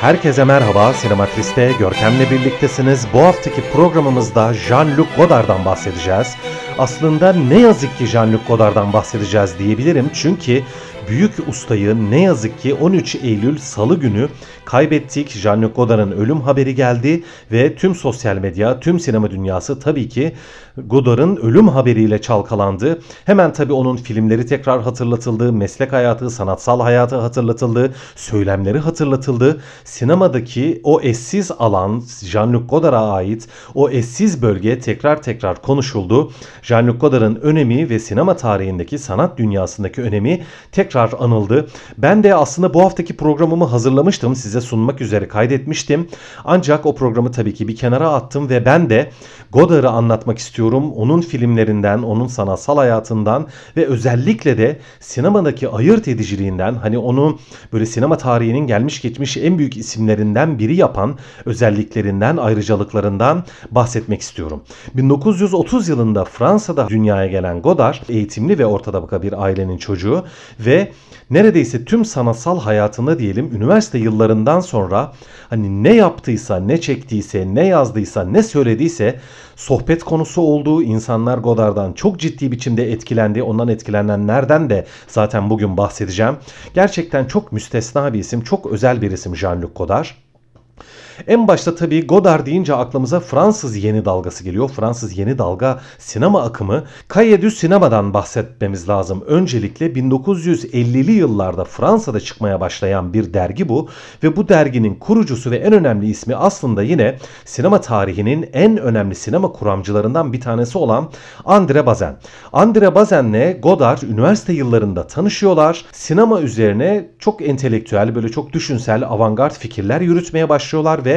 Herkese merhaba, Sinematris'te Görkem'le birliktesiniz. Bu haftaki programımızda Jean-Luc Godard'dan bahsedeceğiz. Aslında ne yazık ki Jean-Luc Godard'dan bahsedeceğiz diyebilirim. Çünkü büyük ustayı ne yazık ki 13 Eylül Salı günü kaybettik. Jean-Luc Godard'ın ölüm haberi geldi ve tüm sosyal medya, tüm sinema dünyası tabii ki Godard'ın ölüm haberiyle çalkalandı. Hemen tabii onun filmleri tekrar hatırlatıldı, meslek hayatı, sanatsal hayatı hatırlatıldı, söylemleri hatırlatıldı. Sinemadaki o eşsiz alan, Jean-Luc Godard'a ait o eşsiz bölge tekrar tekrar konuşuldu. Jean-Luc Godard'ın önemi ve sinema tarihindeki sanat dünyasındaki önemi tekrar anıldı. Ben de aslında bu haftaki programımı hazırlamıştım. Size sunmak üzere kaydetmiştim. Ancak o programı tabii ki bir kenara attım ve ben de Godard'ı anlatmak istiyorum. Onun filmlerinden, onun sanatsal hayatından ve özellikle de sinemadaki ayırt ediciliğinden hani onu böyle sinema tarihinin gelmiş geçmiş en büyük isimlerinden biri yapan özelliklerinden, ayrıcalıklarından bahsetmek istiyorum. 1930 yılında Fransa'da dünyaya gelen Godard eğitimli ve orta bir ailenin çocuğu ve neredeyse tüm sanatsal hayatında diyelim üniversite yıllarından sonra hani ne yaptıysa, ne çektiyse, ne yazdıysa, ne söylediyse sohbet konusu olduğu insanlar Godard'dan çok ciddi biçimde etkilendi. Ondan etkilenenlerden de zaten bugün bahsedeceğim. Gerçekten çok müstesna bir isim, çok özel bir isim Jean-Luc Godard. En başta tabii Godard deyince aklımıza Fransız yeni dalgası geliyor. Fransız yeni dalga sinema akımı. Cahiers Sinema'dan bahsetmemiz lazım. Öncelikle 1950'li yıllarda Fransa'da çıkmaya başlayan bir dergi bu. Ve bu derginin kurucusu ve en önemli ismi aslında yine sinema tarihinin en önemli sinema kuramcılarından bir tanesi olan André Bazin. André Bazin'le Godard üniversite yıllarında tanışıyorlar. Sinema üzerine çok entelektüel, böyle çok düşünsel, avantgard fikirler yürütmeye başlıyorlar ve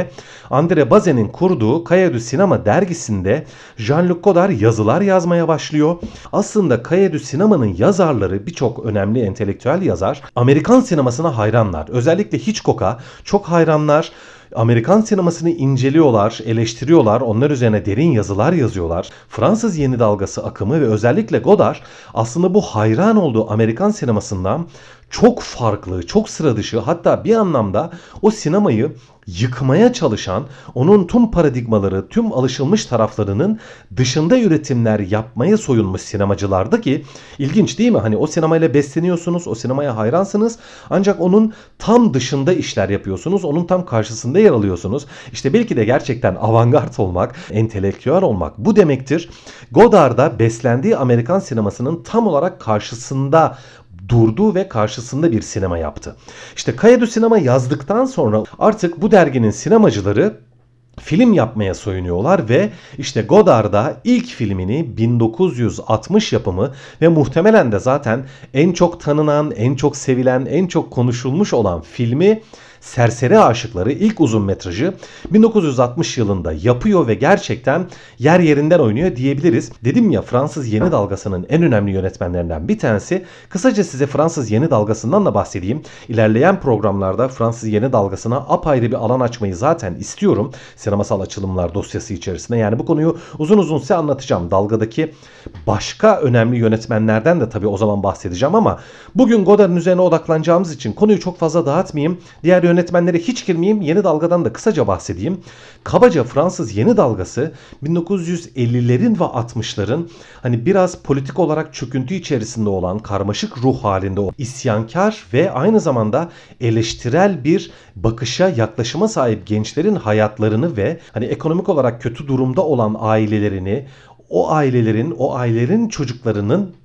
André Bazin'in kurduğu du Sinema dergisinde Jean-Luc Godard yazılar yazmaya başlıyor. Aslında du Sinema'nın yazarları birçok önemli entelektüel yazar Amerikan sinemasına hayranlar. Özellikle Hitchcock'a çok hayranlar. Amerikan sinemasını inceliyorlar, eleştiriyorlar, onlar üzerine derin yazılar yazıyorlar. Fransız yeni dalgası akımı ve özellikle Godard aslında bu hayran olduğu Amerikan sinemasından çok farklı, çok sıra dışı hatta bir anlamda o sinemayı yıkmaya çalışan, onun tüm paradigmaları, tüm alışılmış taraflarının dışında üretimler yapmaya soyunmuş sinemacılardı ki ilginç değil mi? Hani o sinemayla besleniyorsunuz, o sinemaya hayransınız ancak onun tam dışında işler yapıyorsunuz, onun tam karşısında yer alıyorsunuz. İşte belki de gerçekten avantgard olmak, entelektüel olmak bu demektir. Godard'da beslendiği Amerikan sinemasının tam olarak karşısında durdu ve karşısında bir sinema yaptı. İşte Kayadu Sinema yazdıktan sonra artık bu derginin sinemacıları film yapmaya soyunuyorlar ve işte Godard'a ilk filmini 1960 yapımı ve muhtemelen de zaten en çok tanınan, en çok sevilen, en çok konuşulmuş olan filmi Serseri Aşıkları ilk uzun metrajı 1960 yılında yapıyor ve gerçekten yer yerinden oynuyor diyebiliriz. Dedim ya Fransız yeni dalgasının en önemli yönetmenlerinden bir tanesi. Kısaca size Fransız yeni dalgasından da bahsedeyim. İlerleyen programlarda Fransız yeni dalgasına apayrı bir alan açmayı zaten istiyorum. Sinemasal açılımlar dosyası içerisinde. Yani bu konuyu uzun uzun size anlatacağım. Dalgadaki başka önemli yönetmenlerden de tabii o zaman bahsedeceğim ama bugün Godard'ın üzerine odaklanacağımız için konuyu çok fazla dağıtmayayım. Diğer yönetmenlere hiç girmeyeyim. Yeni dalgadan da kısaca bahsedeyim. Kabaca Fransız yeni dalgası 1950'lerin ve 60'ların hani biraz politik olarak çöküntü içerisinde olan karmaşık ruh halinde o isyankar ve aynı zamanda eleştirel bir bakışa yaklaşıma sahip gençlerin hayatlarını ve hani ekonomik olarak kötü durumda olan ailelerini o ailelerin, o ailelerin çocuklarının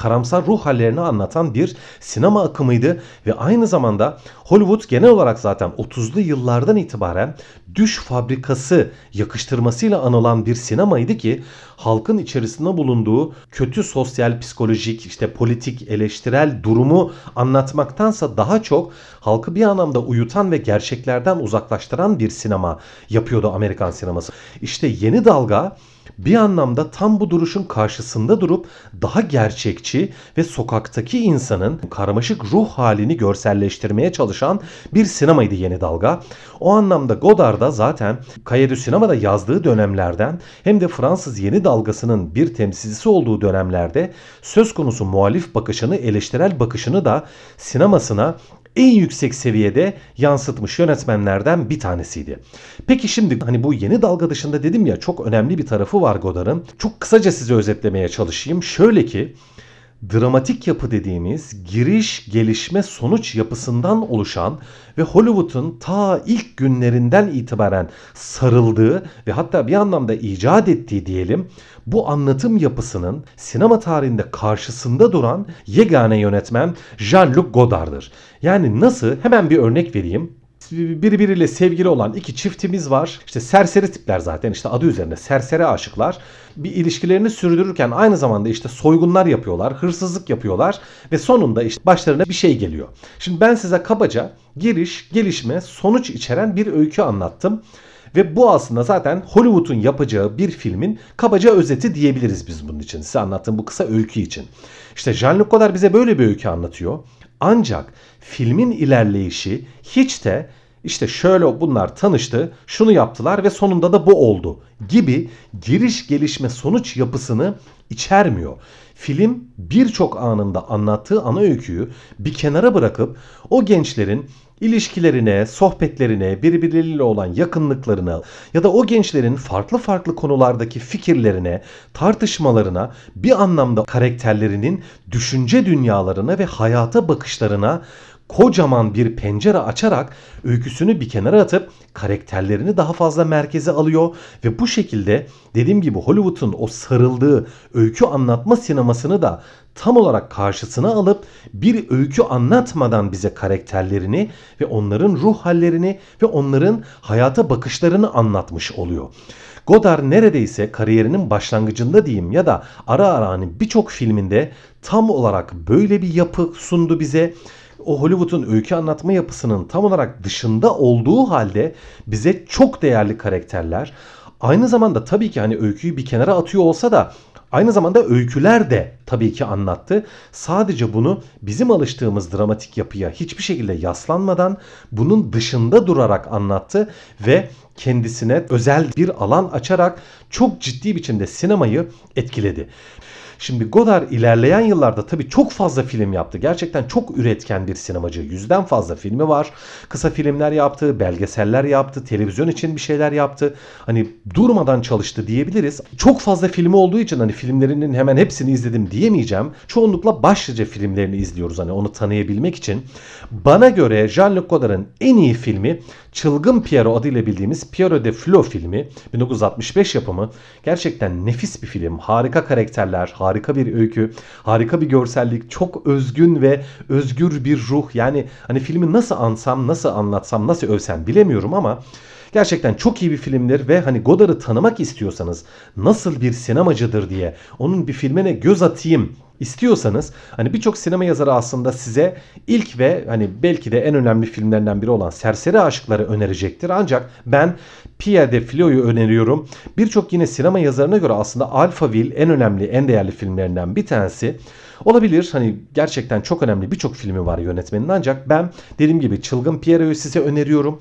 karamsar ruh hallerini anlatan bir sinema akımıydı ve aynı zamanda Hollywood genel olarak zaten 30'lu yıllardan itibaren düş fabrikası yakıştırmasıyla anılan bir sinemaydı ki halkın içerisinde bulunduğu kötü sosyal, psikolojik, işte politik, eleştirel durumu anlatmaktansa daha çok halkı bir anlamda uyutan ve gerçeklerden uzaklaştıran bir sinema yapıyordu Amerikan sineması. İşte yeni dalga bir anlamda tam bu duruşun karşısında durup daha gerçekçi ve sokaktaki insanın karmaşık ruh halini görselleştirmeye çalışan bir sinemaydı Yeni Dalga. O anlamda Godard da zaten du Sinema'da yazdığı dönemlerden hem de Fransız Yeni Dalgası'nın bir temsilcisi olduğu dönemlerde söz konusu muhalif bakışını, eleştirel bakışını da sinemasına en yüksek seviyede yansıtmış yönetmenlerden bir tanesiydi. Peki şimdi hani bu yeni dalga dışında dedim ya çok önemli bir tarafı var Godard'ın. Çok kısaca size özetlemeye çalışayım. Şöyle ki dramatik yapı dediğimiz giriş, gelişme, sonuç yapısından oluşan ve Hollywood'un ta ilk günlerinden itibaren sarıldığı ve hatta bir anlamda icat ettiği diyelim bu anlatım yapısının sinema tarihinde karşısında duran yegane yönetmen Jean-Luc Godard'dır. Yani nasıl? Hemen bir örnek vereyim birbiriyle sevgili olan iki çiftimiz var. İşte serseri tipler zaten işte adı üzerinde serseri aşıklar. Bir ilişkilerini sürdürürken aynı zamanda işte soygunlar yapıyorlar, hırsızlık yapıyorlar ve sonunda işte başlarına bir şey geliyor. Şimdi ben size kabaca giriş, gelişme, sonuç içeren bir öykü anlattım. Ve bu aslında zaten Hollywood'un yapacağı bir filmin kabaca özeti diyebiliriz biz bunun için. Size anlattığım bu kısa öykü için. İşte Jean-Luc Godard bize böyle bir öykü anlatıyor. Ancak filmin ilerleyişi hiç de işte şöyle bunlar tanıştı, şunu yaptılar ve sonunda da bu oldu gibi giriş gelişme sonuç yapısını içermiyor. Film birçok anında anlattığı ana öyküyü bir kenara bırakıp o gençlerin ilişkilerine, sohbetlerine, birbirleriyle olan yakınlıklarına ya da o gençlerin farklı farklı konulardaki fikirlerine, tartışmalarına, bir anlamda karakterlerinin düşünce dünyalarına ve hayata bakışlarına kocaman bir pencere açarak öyküsünü bir kenara atıp karakterlerini daha fazla merkeze alıyor ve bu şekilde dediğim gibi Hollywood'un o sarıldığı öykü anlatma sinemasını da tam olarak karşısına alıp bir öykü anlatmadan bize karakterlerini ve onların ruh hallerini ve onların hayata bakışlarını anlatmış oluyor. Godard neredeyse kariyerinin başlangıcında diyeyim ya da ara ara hani birçok filminde tam olarak böyle bir yapı sundu bize o Hollywood'un öykü anlatma yapısının tam olarak dışında olduğu halde bize çok değerli karakterler aynı zamanda tabii ki hani öyküyü bir kenara atıyor olsa da Aynı zamanda öyküler de tabii ki anlattı. Sadece bunu bizim alıştığımız dramatik yapıya hiçbir şekilde yaslanmadan bunun dışında durarak anlattı ve kendisine özel bir alan açarak çok ciddi biçimde sinemayı etkiledi. Şimdi Godard ilerleyen yıllarda tabii çok fazla film yaptı. Gerçekten çok üretken bir sinemacı. Yüzden fazla filmi var. Kısa filmler yaptı, belgeseller yaptı, televizyon için bir şeyler yaptı. Hani durmadan çalıştı diyebiliriz. Çok fazla filmi olduğu için hani filmlerinin hemen hepsini izledim diyemeyeceğim. Çoğunlukla başlıca filmlerini izliyoruz hani onu tanıyabilmek için. Bana göre Jean-Luc Godard'ın en iyi filmi Çılgın Piero adıyla bildiğimiz Piero de Flo filmi 1965 yapımı. Gerçekten nefis bir film. Harika karakterler, harika bir öykü, harika bir görsellik, çok özgün ve özgür bir ruh. Yani hani filmi nasıl ansam, nasıl anlatsam, nasıl övsem bilemiyorum ama Gerçekten çok iyi bir filmdir ve hani Godard'ı tanımak istiyorsanız nasıl bir sinemacıdır diye onun bir filmine göz atayım istiyorsanız hani birçok sinema yazarı aslında size ilk ve hani belki de en önemli filmlerinden biri olan Serseri Aşıkları önerecektir. Ancak ben Pierre de Filio'yu öneriyorum. Birçok yine sinema yazarına göre aslında Alphaville en önemli, en değerli filmlerinden bir tanesi. Olabilir hani gerçekten çok önemli birçok filmi var yönetmenin ancak ben dediğim gibi Çılgın Pierre'yi size öneriyorum.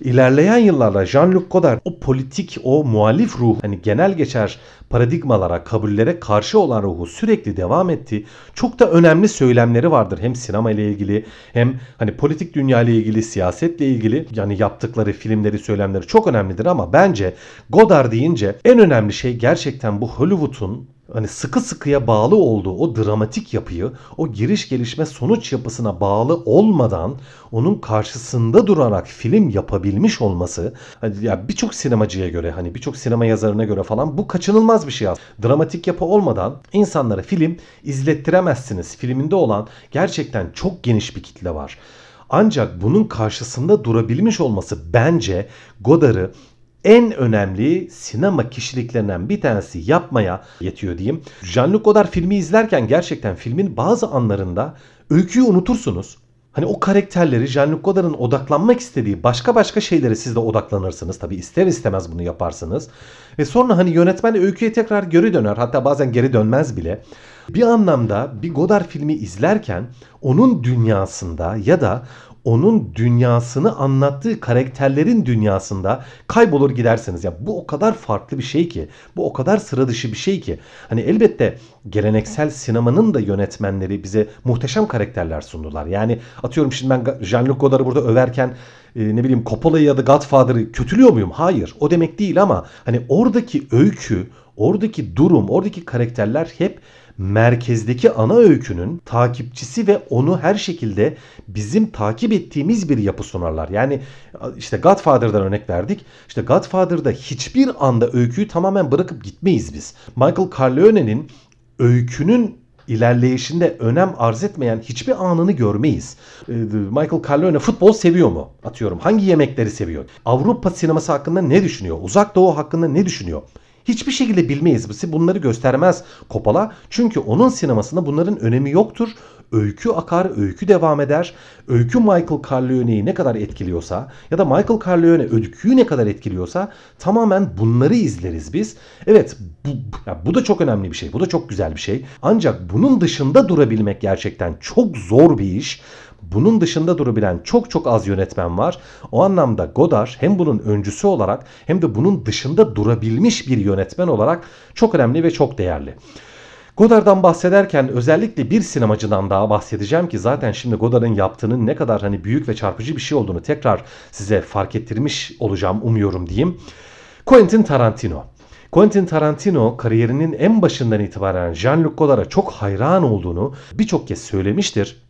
İlerleyen yıllarda Jean-Luc Godard o politik, o muhalif ruh hani genel geçer paradigmalara, kabullere karşı olan ruhu sürekli devam etti. Çok da önemli söylemleri vardır hem sinema ile ilgili hem hani politik dünya ile ilgili, siyasetle ilgili yani yaptıkları filmleri, söylemleri çok önemlidir ama bence Godard deyince en önemli şey gerçekten bu Hollywood'un hani sıkı sıkıya bağlı olduğu o dramatik yapıyı o giriş gelişme sonuç yapısına bağlı olmadan onun karşısında durarak film yapabilmiş olması hani ya birçok sinemacıya göre hani birçok sinema yazarına göre falan bu kaçınılmaz bir şey aslında. Dramatik yapı olmadan insanlara film izlettiremezsiniz. Filminde olan gerçekten çok geniş bir kitle var. Ancak bunun karşısında durabilmiş olması bence Godard'ı en önemli sinema kişiliklerinden bir tanesi yapmaya yetiyor diyeyim. Jean-Luc Godard filmi izlerken gerçekten filmin bazı anlarında öyküyü unutursunuz. Hani o karakterleri Jean-Luc Godard'ın odaklanmak istediği başka başka şeylere siz de odaklanırsınız. Tabi ister istemez bunu yaparsınız. Ve sonra hani yönetmen öyküye tekrar geri döner. Hatta bazen geri dönmez bile. Bir anlamda bir Godard filmi izlerken onun dünyasında ya da onun dünyasını anlattığı karakterlerin dünyasında kaybolur gidersiniz. Ya bu o kadar farklı bir şey ki. Bu o kadar sıra dışı bir şey ki. Hani elbette geleneksel sinemanın da yönetmenleri bize muhteşem karakterler sundular. Yani atıyorum şimdi ben Jean-Luc Godard'ı burada överken e, ne bileyim Coppola'yı ya da Godfather'ı kötülüyor muyum? Hayır. O demek değil ama hani oradaki öykü, oradaki durum, oradaki karakterler hep merkezdeki ana öykünün takipçisi ve onu her şekilde bizim takip ettiğimiz bir yapı sunarlar. Yani işte Godfather'dan örnek verdik. İşte Godfather'da hiçbir anda öyküyü tamamen bırakıp gitmeyiz biz. Michael Corleone'nin öykünün ilerleyişinde önem arz etmeyen hiçbir anını görmeyiz. Ee, Michael Corleone futbol seviyor mu? Atıyorum. Hangi yemekleri seviyor? Avrupa sineması hakkında ne düşünüyor? Uzak Doğu hakkında ne düşünüyor? Hiçbir şekilde bilmeyiz. Bizi bunları göstermez Coppola. Çünkü onun sinemasında bunların önemi yoktur. Öykü akar, öykü devam eder. Öykü Michael Corleone'yi ne kadar etkiliyorsa ya da Michael Corleone öyküyü ne kadar etkiliyorsa tamamen bunları izleriz biz. Evet bu, bu da çok önemli bir şey. Bu da çok güzel bir şey. Ancak bunun dışında durabilmek gerçekten çok zor bir iş. Bunun dışında durabilen çok çok az yönetmen var. O anlamda Godard hem bunun öncüsü olarak hem de bunun dışında durabilmiş bir yönetmen olarak çok önemli ve çok değerli. Godard'dan bahsederken özellikle bir sinemacıdan daha bahsedeceğim ki zaten şimdi Godard'ın yaptığının ne kadar hani büyük ve çarpıcı bir şey olduğunu tekrar size fark ettirmiş olacağım umuyorum diyeyim. Quentin Tarantino. Quentin Tarantino kariyerinin en başından itibaren Jean-Luc Godard'a çok hayran olduğunu birçok kez söylemiştir.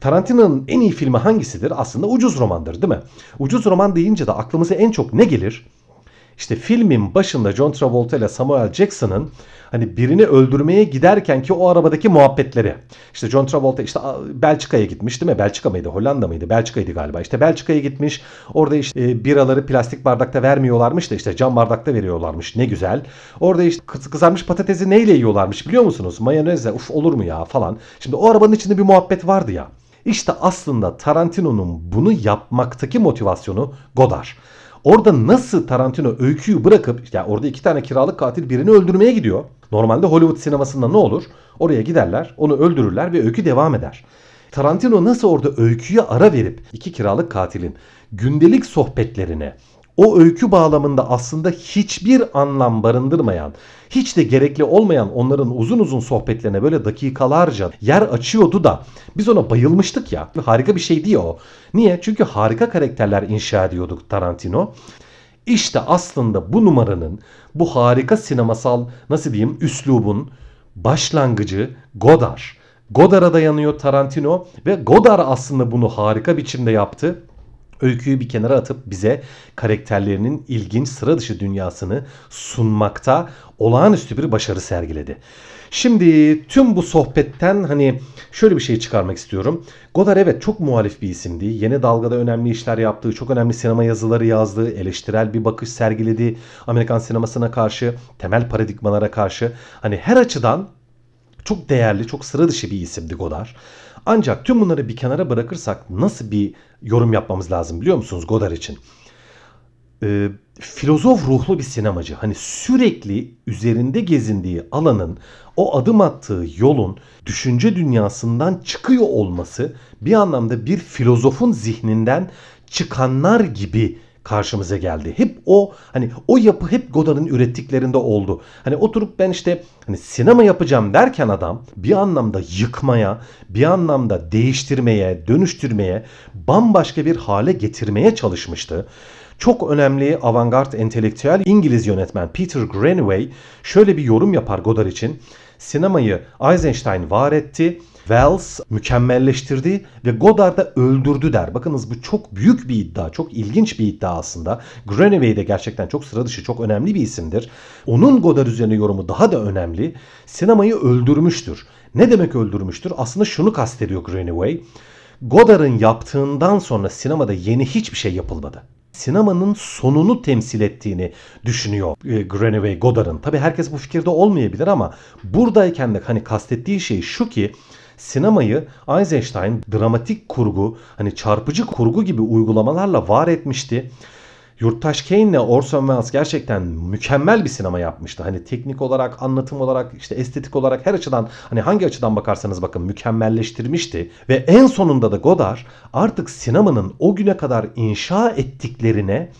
Tarantino'nun en iyi filmi hangisidir? Aslında ucuz romandır değil mi? Ucuz roman deyince de aklımıza en çok ne gelir? İşte filmin başında John Travolta ile Samuel Jackson'ın hani birini öldürmeye giderken ki o arabadaki muhabbetleri. İşte John Travolta işte Belçika'ya gitmiş değil mi? Belçika mıydı? Hollanda mıydı? Belçika'ydı galiba. İşte Belçika'ya gitmiş. Orada işte e, biraları plastik bardakta vermiyorlarmış da işte cam bardakta veriyorlarmış. Ne güzel. Orada işte kızarmış patatesi neyle yiyorlarmış biliyor musunuz? Mayonezle. Uf olur mu ya falan. Şimdi o arabanın içinde bir muhabbet vardı ya. İşte aslında Tarantino'nun bunu yapmaktaki motivasyonu Godard. Orada nasıl Tarantino öyküyü bırakıp yani orada iki tane kiralık katil birini öldürmeye gidiyor. Normalde Hollywood sinemasında ne olur? Oraya giderler, onu öldürürler ve öykü devam eder. Tarantino nasıl orada öyküye ara verip iki kiralık katilin gündelik sohbetlerine, o öykü bağlamında aslında hiçbir anlam barındırmayan, hiç de gerekli olmayan onların uzun uzun sohbetlerine böyle dakikalarca yer açıyordu da biz ona bayılmıştık ya. Harika bir şeydi o. Niye? Çünkü harika karakterler inşa ediyorduk Tarantino. İşte aslında bu numaranın, bu harika sinemasal nasıl diyeyim üslubun başlangıcı Godard. Godard'a dayanıyor Tarantino ve Godard aslında bunu harika biçimde yaptı öyküyü bir kenara atıp bize karakterlerinin ilginç sıra dışı dünyasını sunmakta olağanüstü bir başarı sergiledi. Şimdi tüm bu sohbetten hani şöyle bir şey çıkarmak istiyorum. Godard evet çok muhalif bir isimdi. Yeni dalgada önemli işler yaptığı, çok önemli sinema yazıları yazdı, eleştirel bir bakış sergiledi. Amerikan sinemasına karşı, temel paradigmalara karşı. Hani her açıdan çok değerli, çok sıra dışı bir isimdi Godard. Ancak tüm bunları bir kenara bırakırsak nasıl bir yorum yapmamız lazım biliyor musunuz Godard için? Ee, filozof ruhlu bir sinemacı. Hani sürekli üzerinde gezindiği alanın, o adım attığı yolun düşünce dünyasından çıkıyor olması bir anlamda bir filozofun zihninden çıkanlar gibi karşımıza geldi. Hep o hani o yapı hep Godard'ın ürettiklerinde oldu. Hani oturup ben işte hani sinema yapacağım derken adam bir anlamda yıkmaya, bir anlamda değiştirmeye, dönüştürmeye, bambaşka bir hale getirmeye çalışmıştı. Çok önemli avantgard entelektüel İngiliz yönetmen Peter Greenaway şöyle bir yorum yapar Godard için. Sinemayı Eisenstein var etti Wells mükemmelleştirdi ve Godard'ı öldürdü der. Bakınız bu çok büyük bir iddia, çok ilginç bir iddia aslında. Greenaway de gerçekten çok sıra dışı, çok önemli bir isimdir. Onun Godard üzerine yorumu daha da önemli. Sinemayı öldürmüştür. Ne demek öldürmüştür? Aslında şunu kastediyor Greenaway. Godard'ın yaptığından sonra sinemada yeni hiçbir şey yapılmadı sinemanın sonunu temsil ettiğini düşünüyor e, Greenaway Godard'ın. Tabi herkes bu fikirde olmayabilir ama buradayken de hani kastettiği şey şu ki sinemayı Eisenstein dramatik kurgu, hani çarpıcı kurgu gibi uygulamalarla var etmişti. Yurttaş Kane ile Orson Welles gerçekten mükemmel bir sinema yapmıştı. Hani teknik olarak, anlatım olarak, işte estetik olarak her açıdan hani hangi açıdan bakarsanız bakın mükemmelleştirmişti. Ve en sonunda da Godard artık sinemanın o güne kadar inşa ettiklerine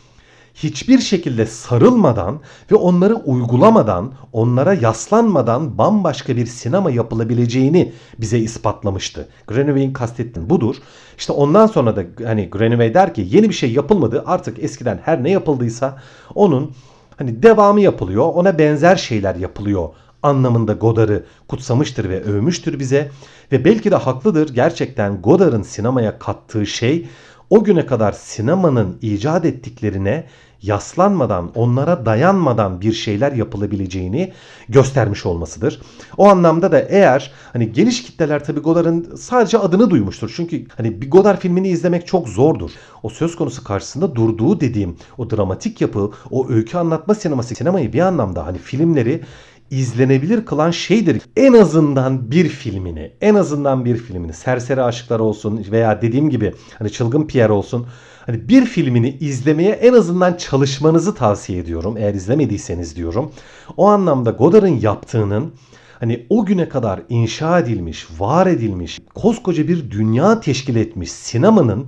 hiçbir şekilde sarılmadan ve onları uygulamadan, onlara yaslanmadan bambaşka bir sinema yapılabileceğini bize ispatlamıştı. Greenaway'in kastettiğim budur. İşte ondan sonra da hani Greenaway der ki yeni bir şey yapılmadı. Artık eskiden her ne yapıldıysa onun hani devamı yapılıyor. Ona benzer şeyler yapılıyor anlamında Godard'ı kutsamıştır ve övmüştür bize. Ve belki de haklıdır. Gerçekten Godard'ın sinemaya kattığı şey o güne kadar sinemanın icat ettiklerine yaslanmadan, onlara dayanmadan bir şeyler yapılabileceğini göstermiş olmasıdır. O anlamda da eğer hani geniş kitleler tabii Godard'ın sadece adını duymuştur. Çünkü hani bir Godard filmini izlemek çok zordur. O söz konusu karşısında durduğu dediğim o dramatik yapı, o öykü anlatma sineması, sinemayı bir anlamda hani filmleri izlenebilir kılan şeydir. En azından bir filmini, en azından bir filmini Serseri Aşıklar olsun veya dediğim gibi hani Çılgın Pierre olsun hani bir filmini izlemeye en azından çalışmanızı tavsiye ediyorum. Eğer izlemediyseniz diyorum. O anlamda Godard'ın yaptığının hani o güne kadar inşa edilmiş, var edilmiş, koskoca bir dünya teşkil etmiş sinemanın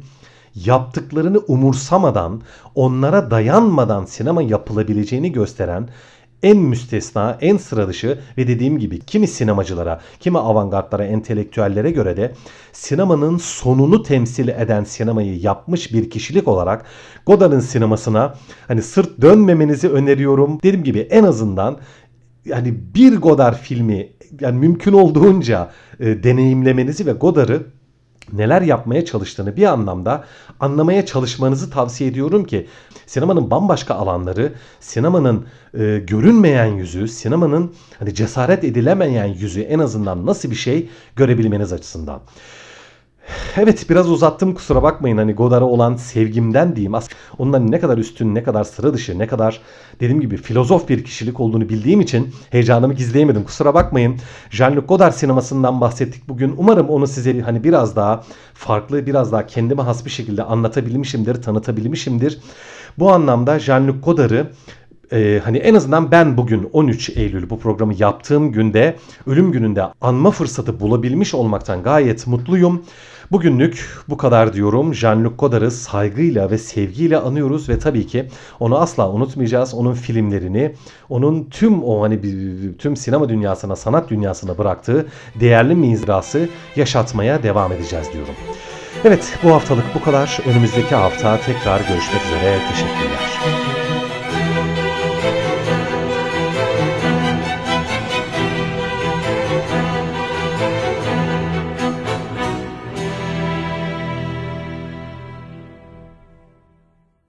yaptıklarını umursamadan, onlara dayanmadan sinema yapılabileceğini gösteren en müstesna, en sıra dışı ve dediğim gibi kimi sinemacılara, kimi avantgardlara, entelektüellere göre de sinemanın sonunu temsil eden sinemayı yapmış bir kişilik olarak Godard'ın sinemasına hani sırt dönmemenizi öneriyorum. Dediğim gibi en azından yani bir Godard filmi yani mümkün olduğunca e, deneyimlemenizi ve Godard'ı neler yapmaya çalıştığını bir anlamda anlamaya çalışmanızı tavsiye ediyorum ki sinemanın bambaşka alanları, sinemanın e, görünmeyen yüzü, sinemanın hani cesaret edilemeyen yüzü en azından nasıl bir şey görebilmeniz açısından. Evet biraz uzattım kusura bakmayın hani Godard'a olan sevgimden diyeyim. Aslında onun ne kadar üstün, ne kadar sıra dışı, ne kadar dediğim gibi filozof bir kişilik olduğunu bildiğim için heyecanımı gizleyemedim. Kusura bakmayın. Jean-Luc Godard sinemasından bahsettik bugün. Umarım onu size hani biraz daha farklı, biraz daha kendime has bir şekilde anlatabilmişimdir, tanıtabilmişimdir. Bu anlamda Jean-Luc Godard'ı ee, hani en azından ben bugün 13 Eylül bu programı yaptığım günde ölüm gününde anma fırsatı bulabilmiş olmaktan gayet mutluyum. Bugünlük bu kadar diyorum. Jean-Luc Godard'ı saygıyla ve sevgiyle anıyoruz ve tabii ki onu asla unutmayacağız. Onun filmlerini, onun tüm o hani tüm sinema dünyasına, sanat dünyasına bıraktığı değerli mirası yaşatmaya devam edeceğiz diyorum. Evet bu haftalık bu kadar. Önümüzdeki hafta tekrar görüşmek üzere. Teşekkürler.